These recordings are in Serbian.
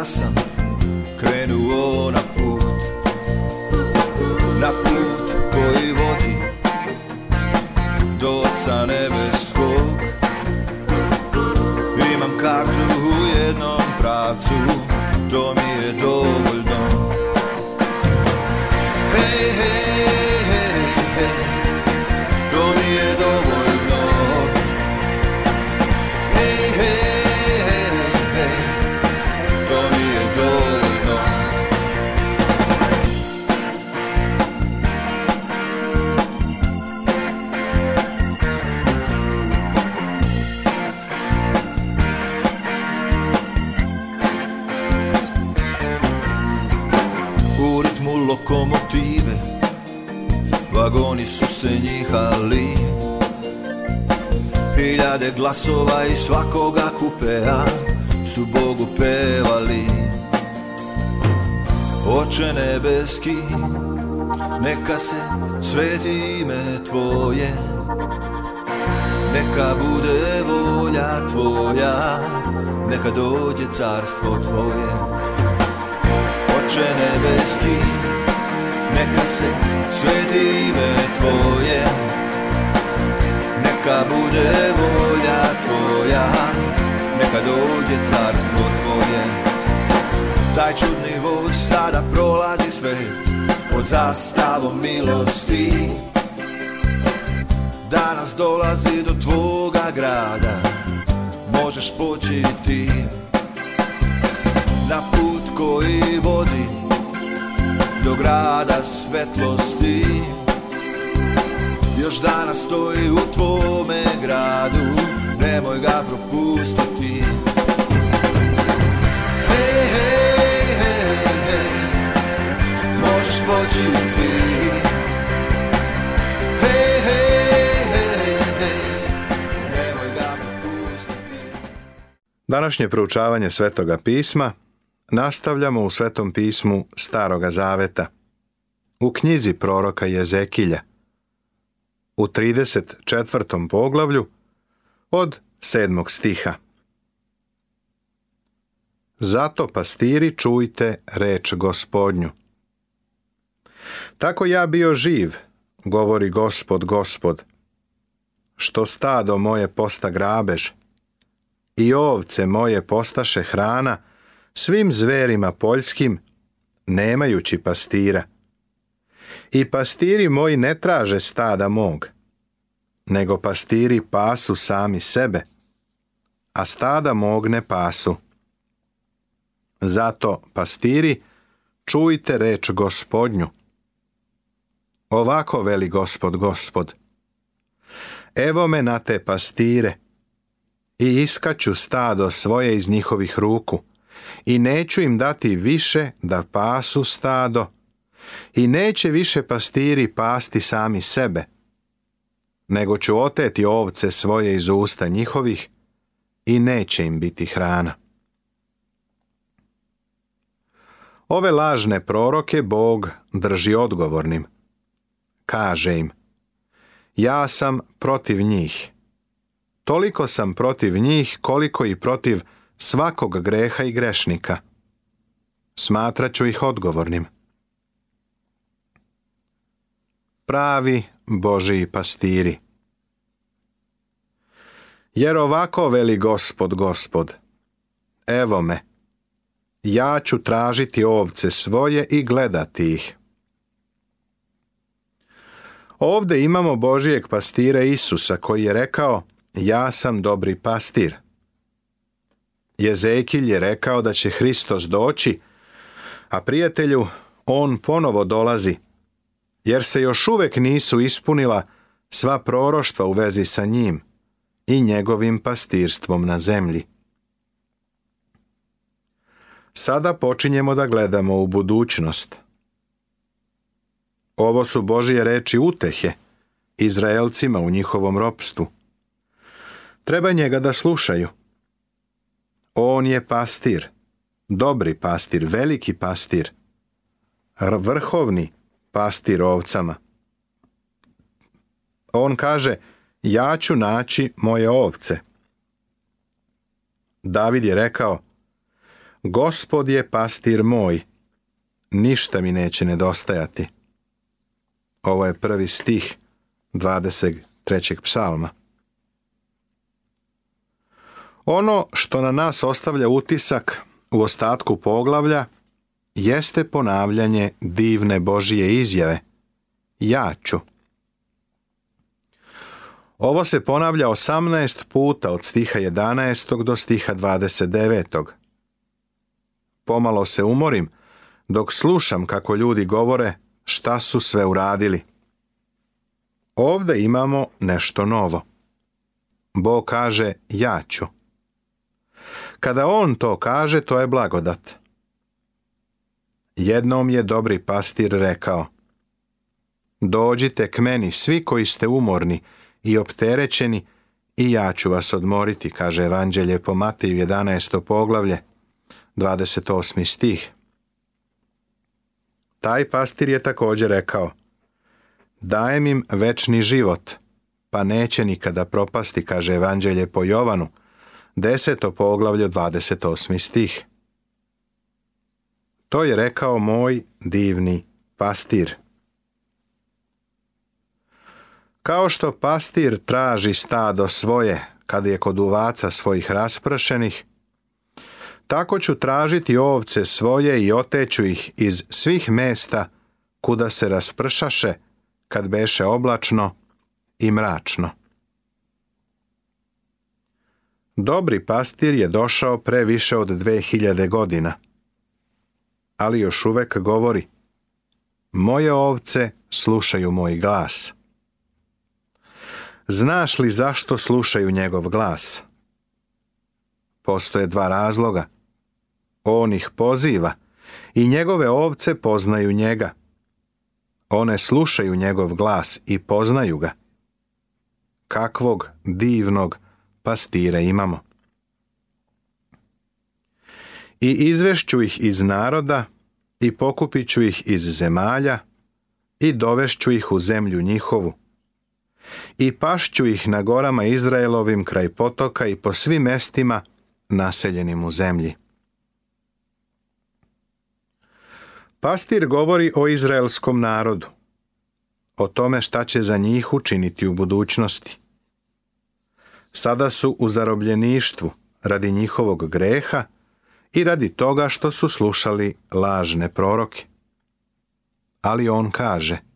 da sam krenuo na put Na put koji vodi do oca nebeskog Imam kartu u jednom pravcu hiljade glasova i svakoga kupea su Bogu pevali Oče nebeski, neka se sveti ime Tvoje Neka bude volja Tvoja, neka dođe carstvo Tvoje Oče nebeski, neka se sveti ime Tvoje neka bude volja tvoja Neka dođe carstvo tvoje Taj čudni voz sada prolazi svet Pod zastavom milosti Danas dolazi do tvoga grada Možeš poći ti Na put koji vodi Do grada svetlosti Još danas stoji u tvoj nemoj ga propustiti Hej, hej, hej, hej, možeš poći i ti Današnje proučavanje Svetoga pisma nastavljamo u Svetom pismu Staroga Zaveta. U knjizi proroka Jezekilja u 34. poglavlju od Sedmog stiha. Zato pastiri čujte reč gospodnju. Tako ja bio živ, govori gospod gospod, što stado moje posta grabež, i ovce moje postaše hrana svim zverima poljskim, nemajući pastira. I pastiri moji ne traže stada mog, nego pastiri pasu sami sebe, a stada mogne pasu. Zato, pastiri, čujte reč gospodnju. Ovako veli gospod gospod. Evo me na te pastire i iskaću stado svoje iz njihovih ruku i neću im dati više da pasu stado i neće više pastiri pasti sami sebe, nego ću oteti ovce svoje iz usta njihovih i neće im biti hrana. Ove lažne proroke Bog drži odgovornim. Kaže im, ja sam protiv njih. Toliko sam protiv njih koliko i protiv svakog greha i grešnika. Smatraću ih odgovornim. Pravi Božiji pastiri jer ovako veli gospod gospod. Evo me, ja ću tražiti ovce svoje i gledati ih. Ovde imamo Božijeg pastira Isusa koji je rekao, ja sam dobri pastir. Jezekilj je rekao da će Hristos doći, a prijatelju, on ponovo dolazi, jer se još uvek nisu ispunila sva proroštva u vezi sa njim i njegovim pastirstvom na zemlji. Sada počinjemo da gledamo u budućnost. Ovo su Božije reči utehe, Izraelcima u njihovom ropstvu. Treba njega da slušaju. On je pastir, dobri pastir, veliki pastir, vrhovni pastir ovcama. On kaže, ja ću naći moje ovce. David je rekao, Gospod je pastir moj, ništa mi neće nedostajati. Ovo je prvi stih 23. psalma. Ono što na nas ostavlja utisak u ostatku poglavlja jeste ponavljanje divne Božije izjave. Ja ću. Ovo se ponavlja 18 puta od stiha 11. do stiha 29. Pomalo se umorim dok slušam kako ljudi govore šta su sve uradili. Ovdje imamo nešto novo. Bog kaže ja ću. Kada on to kaže, to je blagodat. Jednom je dobri pastir rekao Dođite k meni svi koji ste umorni i opterećeni i ja ću vas odmoriti, kaže Evanđelje po Mateju 11. poglavlje, 28. stih. Taj pastir je također rekao, dajem im večni život, pa neće nikada propasti, kaže Evanđelje po Jovanu, 10. poglavlje, 28. stih. To je rekao moj divni pastir. Kao što pastir traži stado svoje, kad je kod uvaca svojih raspršenih, tako ću tražiti ovce svoje i oteću ih iz svih mesta kuda se raspršaše kad beše oblačno i mračno. Dobri pastir je došao pre više od 2000 godina, ali još uvek govori Moje ovce slušaju moj glas. Znaš li zašto slušaju njegov glas? Postoje dva razloga. On ih poziva i njegove ovce poznaju njega. One slušaju njegov glas i poznaju ga. Kakvog divnog pastire imamo. I izvešću ih iz naroda i pokupiću ih iz zemalja i dovešću ih u zemlju njihovu i pašću ih na gorama Izraelovim kraj potoka i po svim mestima naseljenim u zemlji. Pastir govori o izraelskom narodu, o tome šta će za njih učiniti u budućnosti. Sada su u zarobljeništvu radi njihovog greha i radi toga što su slušali lažne proroke. Ali on kaže –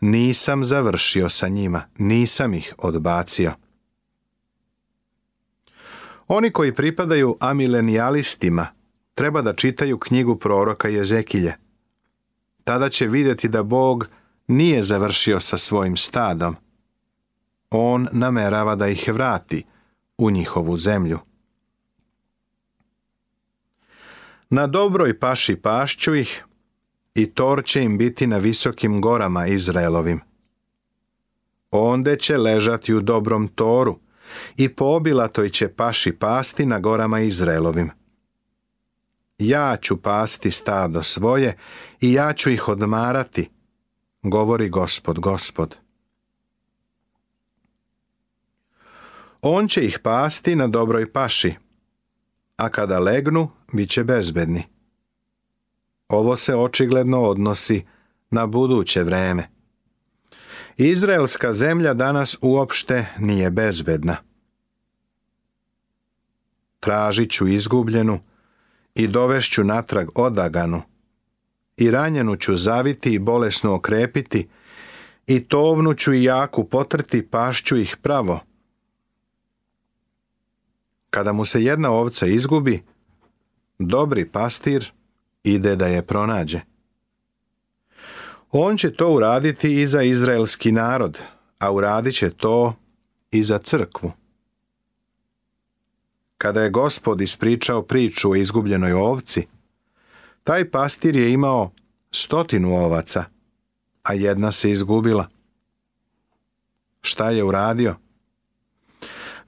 nisam završio sa njima, nisam ih odbacio. Oni koji pripadaju amilenijalistima treba da čitaju knjigu proroka Jezekilje. Tada će vidjeti da Bog nije završio sa svojim stadom. On namerava da ih vrati u njihovu zemlju. Na dobroj paši pašću ih, i tor će im biti na visokim gorama Izraelovim. Onde će ležati u dobrom toru i po obilatoj će paši pasti na gorama Izraelovim. Ja ću pasti stado svoje i ja ću ih odmarati, govori gospod, gospod. On će ih pasti na dobroj paši, a kada legnu, bit će bezbedni. Ovo se očigledno odnosi na buduće vreme. Izraelska zemlja danas uopšte nije bezbedna. Tražit ću izgubljenu i dovešću natrag odaganu i ranjenu ću zaviti i bolesno okrepiti i tovnu ću i jaku potrti pašću ih pravo. Kada mu se jedna ovca izgubi, dobri pastir – ide da je pronađe. On će to uraditi i za izraelski narod, a uradit će to i za crkvu. Kada je gospod ispričao priču o izgubljenoj ovci, taj pastir je imao stotinu ovaca, a jedna se izgubila. Šta je uradio?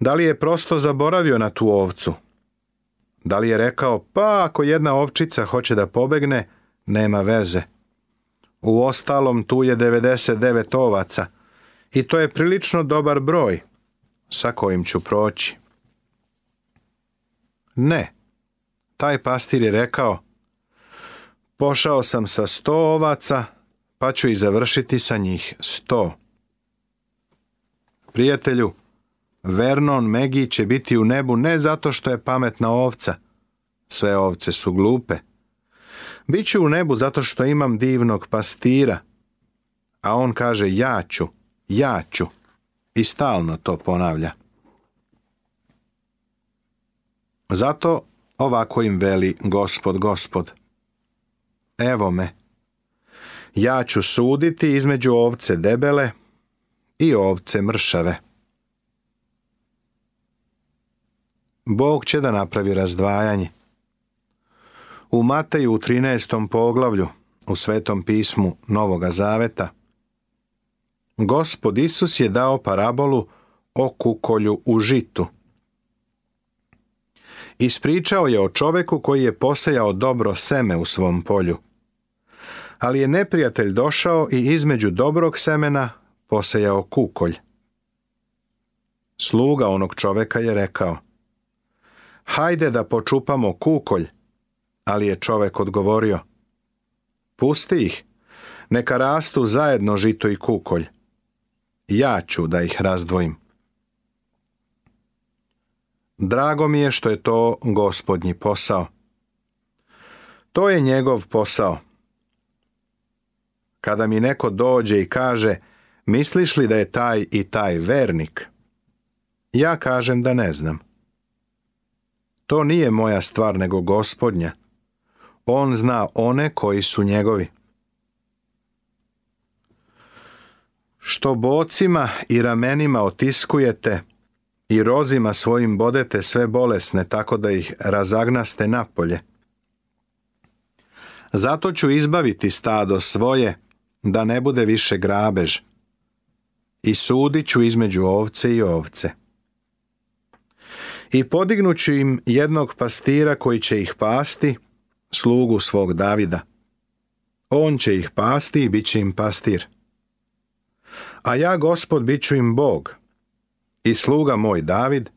Da li je prosto zaboravio na tu ovcu? Da li je rekao, pa ako jedna ovčica hoće da pobegne, nema veze. U ostalom tu je 99 ovaca i to je prilično dobar broj sa kojim ću proći. Ne, taj pastir je rekao, pošao sam sa 100 ovaca, pa ću i završiti sa njih 100. Prijatelju, Vernon Megi će biti u nebu ne zato što je pametna ovca. Sve ovce su glupe. Biću u nebu zato što imam divnog pastira. A on kaže ja ću, ja ću. I stalno to ponavlja. Zato ovako im veli gospod, gospod. Evo me. Ja ću suditi između ovce debele i ovce mršave. Bog će da napravi razdvajanje. U Mateju u 13. poglavlju u Svetom pismu Novoga Zaveta Gospod Isus je dao parabolu o kukolju u žitu. Ispričao je o čoveku koji je posejao dobro seme u svom polju. Ali je neprijatelj došao i između dobrog semena posejao kukolj. Sluga onog čoveka je rekao hajde da počupamo kukolj, ali je čovek odgovorio, pusti ih, neka rastu zajedno žito i kukolj. Ja ću da ih razdvojim. Drago mi je što je to gospodnji posao. To je njegov posao. Kada mi neko dođe i kaže, misliš li da je taj i taj vernik? Ja kažem da ne znam. To nije moja stvar, nego gospodnja. On zna one koji su njegovi. Što bocima i ramenima otiskujete i rozima svojim bodete sve bolesne tako da ih razagnaste napolje. Zato ću izbaviti stado svoje, da ne bude više grabež. I sudit ću između ovce i ovce i podignuću im jednog pastira koji će ih pasti, slugu svog Davida. On će ih pasti i bit će im pastir. A ja, gospod, bit ću im Bog i sluga moj David,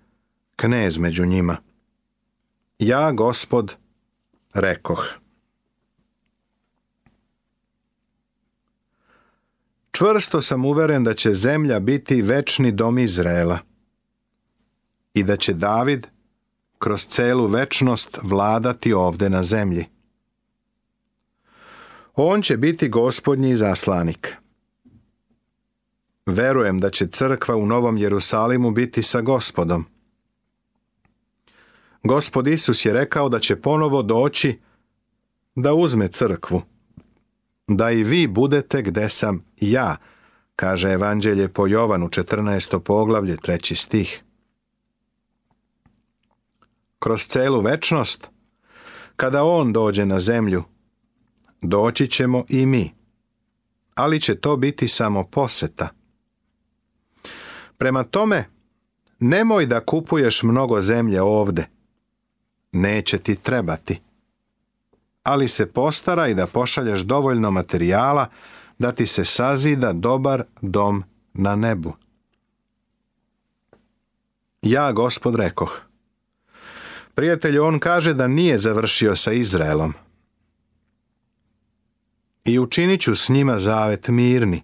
knez među njima. Ja, gospod, rekoh. Čvrsto sam uveren da će zemlja biti večni dom Izraela – i da će David kroz celu večnost vladati ovde na zemlji. On će biti gospodnji zaslanik. Verujem da će crkva u Novom Jerusalimu biti sa gospodom. Gospod Isus je rekao da će ponovo doći da uzme crkvu. Da i vi budete gde sam ja, kaže Evanđelje po Jovanu 14. poglavlje 3. stih kroz celu večnost, kada On dođe na zemlju, doći ćemo i mi, ali će to biti samo poseta. Prema tome, nemoj da kupuješ mnogo zemlje ovde. Neće ti trebati. Ali se postaraj da pošalješ dovoljno materijala da ti se sazida dobar dom na nebu. Ja, gospod, rekoh, Prijatelju, on kaže da nije završio sa Izraelom. I učinit ću s njima zavet mirni.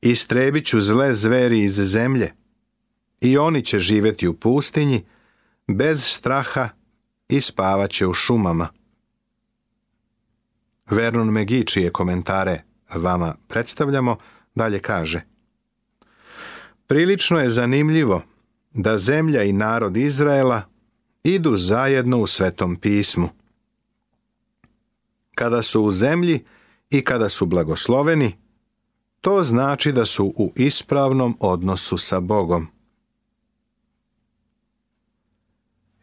Istrebit ću zle zveri iz zemlje. I oni će živjeti u pustinji, bez straha i spavat će u šumama. Vernon Megi, čije komentare vama predstavljamo, dalje kaže Prilično je zanimljivo da zemlja i narod Izraela idu zajedno u Svetom pismu. Kada su u zemlji i kada su blagosloveni, to znači da su u ispravnom odnosu sa Bogom.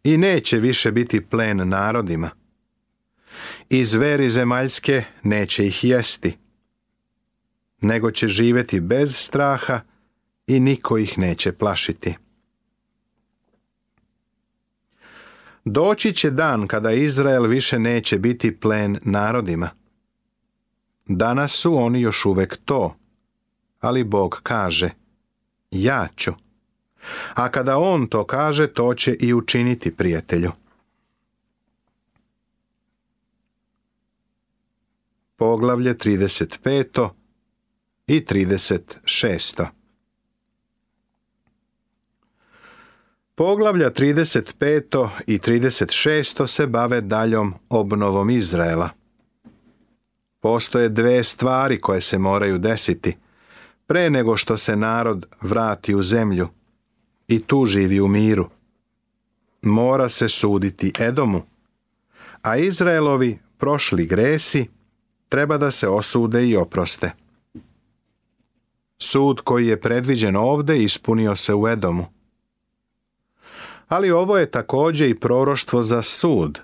I neće više biti plen narodima. I zveri zemaljske neće ih jesti, nego će živjeti bez straha i niko ih neće plašiti. Doći će dan kada Izrael više neće biti plen narodima. Danas su oni još uvek to, ali Bog kaže, ja ću. A kada On to kaže, to će i učiniti prijatelju. Poglavlje 35. i 36. Poglavlja 35. i 36. se bave daljom obnovom Izraela. Postoje dve stvari koje se moraju desiti pre nego što se narod vrati u zemlju i tu živi u miru. Mora se suditi Edomu, a Izraelovi prošli gresi treba da se osude i oproste. Sud koji je predviđen ovde ispunio se u Edomu ali ovo je također i proroštvo za sud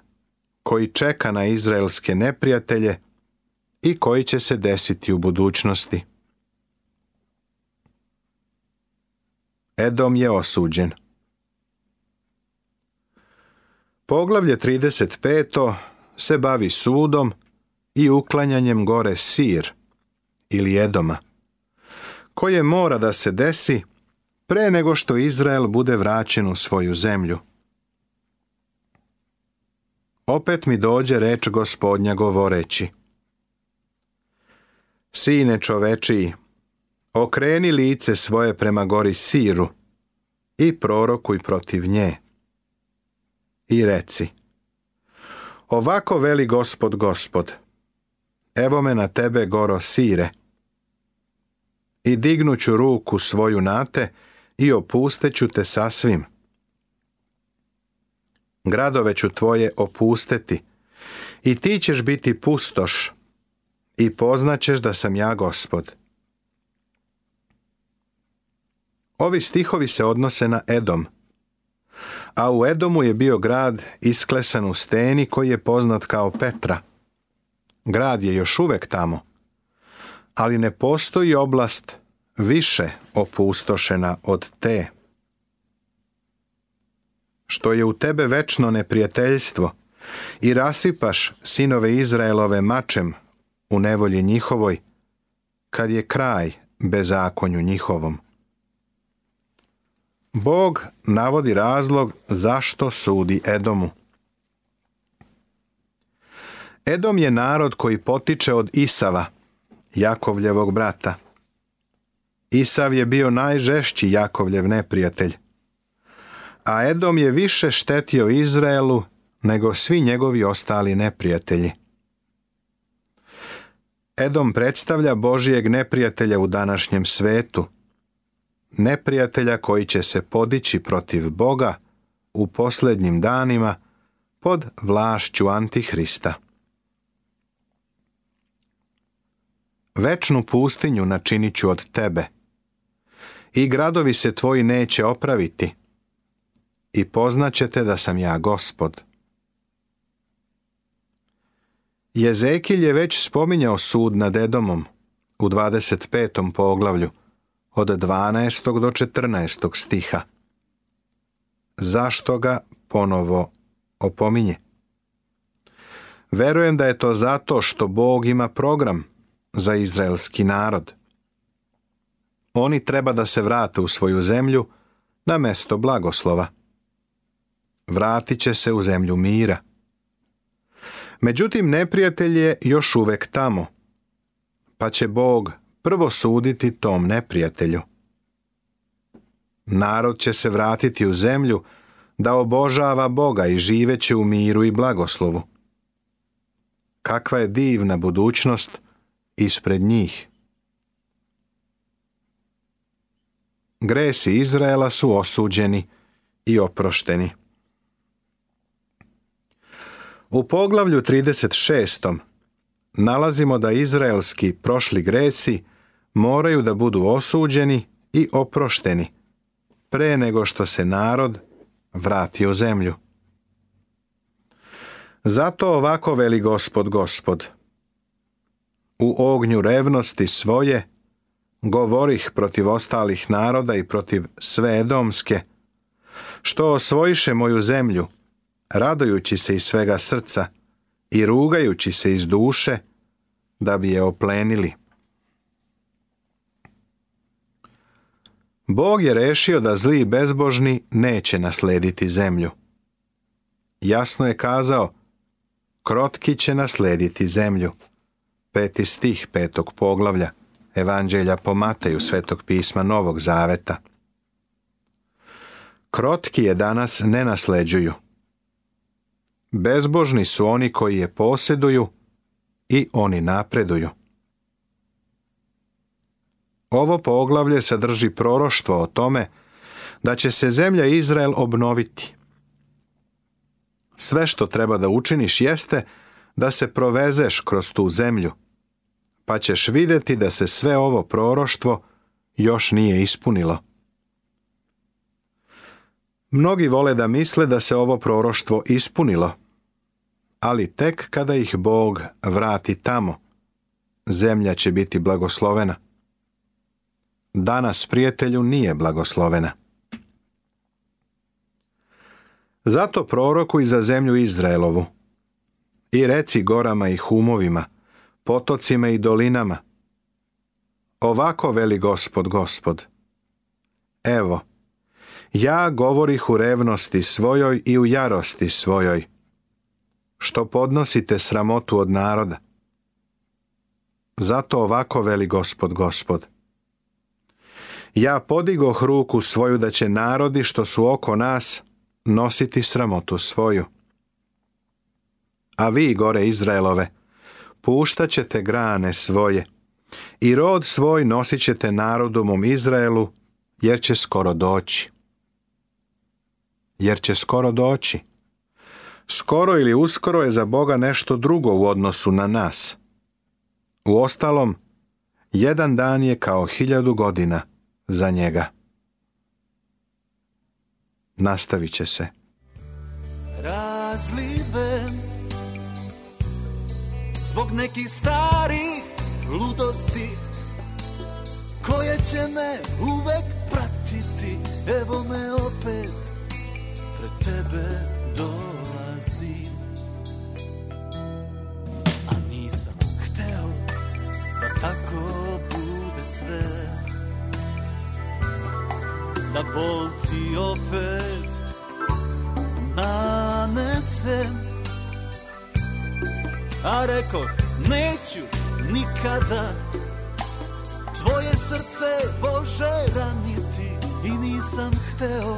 koji čeka na izraelske neprijatelje i koji će se desiti u budućnosti. Edom je osuđen. Poglavlje 35. se bavi sudom i uklanjanjem gore Sir ili Edoma, koje mora da se desi pre nego što Izrael bude vraćen u svoju zemlju. Opet mi dođe reč gospodnja govoreći. Sine čovečiji, okreni lice svoje prema gori Siru i prorokuj protiv nje. I reci, ovako veli gospod gospod, evo me na tebe goro Sire, i dignuću ruku svoju nate. te, i opusteću te sasvim. Gradove ću tvoje opusteti i ti ćeš biti pustoš i poznaćeš da sam ja gospod. Ovi stihovi se odnose na Edom. A u Edomu je bio grad isklesan u steni koji je poznat kao Petra. Grad je još uvek tamo, ali ne postoji oblast više opustošena od te. Što je u tebe večno neprijateljstvo i rasipaš sinove Izraelove mačem u nevolji njihovoj, kad je kraj bezakonju njihovom. Bog navodi razlog zašto sudi Edomu. Edom je narod koji potiče od Isava, Jakovljevog brata. Isav je bio najžešći Jakovljev neprijatelj, a Edom je više štetio Izraelu nego svi njegovi ostali neprijatelji. Edom predstavlja Božijeg neprijatelja u današnjem svetu, neprijatelja koji će se podići protiv Boga u posljednjim danima pod vlašću Antihrista. Večnu pustinju načinit ću od tebe – i gradovi se tvoji neće opraviti i poznaćete da sam ja gospod. Jezekilj je već spominjao sud nad Edomom u 25. poglavlju od 12. do 14. stiha. Zašto ga ponovo opominje? Verujem da je to zato što Bog ima program za izraelski narod – oni treba da se vrate u svoju zemlju na mesto blagoslova. Vratit će se u zemlju mira. Međutim, neprijatelj je još uvek tamo, pa će Bog prvo suditi tom neprijatelju. Narod će se vratiti u zemlju da obožava Boga i živeće u miru i blagoslovu. Kakva je divna budućnost ispred njih. gresi Izraela su osuđeni i oprošteni. U poglavlju 36. nalazimo da izraelski prošli gresi moraju da budu osuđeni i oprošteni pre nego što se narod vrati u zemlju. Zato ovako veli gospod gospod. U ognju revnosti svoje govorih protiv ostalih naroda i protiv sve domske, što osvojiše moju zemlju, radojući se iz svega srca i rugajući se iz duše, da bi je oplenili. Bog je rešio da zli i bezbožni neće naslediti zemlju. Jasno je kazao, krotki će naslediti zemlju. Peti stih petog poglavlja. Evanđelja po Mateju Svetog pisma Novog Zaveta. Krotki je danas ne nasleđuju. Bezbožni su oni koji je posjeduju i oni napreduju. Ovo poglavlje sadrži proroštvo o tome da će se zemlja Izrael obnoviti. Sve što treba da učiniš jeste da se provezeš kroz tu zemlju, pa ćeš vidjeti da se sve ovo proroštvo još nije ispunilo. Mnogi vole da misle da se ovo proroštvo ispunilo, ali tek kada ih Bog vrati tamo, zemlja će biti blagoslovena. Danas prijatelju nije blagoslovena. Zato proroku i za zemlju Izraelovu i reci gorama i humovima, potocima i dolinama. Ovako veli gospod, gospod. Evo, ja govorih u revnosti svojoj i u jarosti svojoj, što podnosite sramotu od naroda. Zato ovako veli gospod, gospod. Ja podigoh ruku svoju da će narodi što su oko nas nositi sramotu svoju. A vi, gore Izraelove, puštat ćete grane svoje i rod svoj nosit ćete u Izraelu, jer će skoro doći. Jer će skoro doći. Skoro ili uskoro je za Boga nešto drugo u odnosu na nas. U ostalom, jedan dan je kao hiljadu godina za njega. Nastavit će se. Razli Zbog nekih starih ludosti Koje će me uvek pratiti Evo me opet pred tebe dolazim A nisam hteo da tako bude sve Da bol ti opet nanesem a reko, neću nikada Tvoje srce Bože raniti I nisam hteo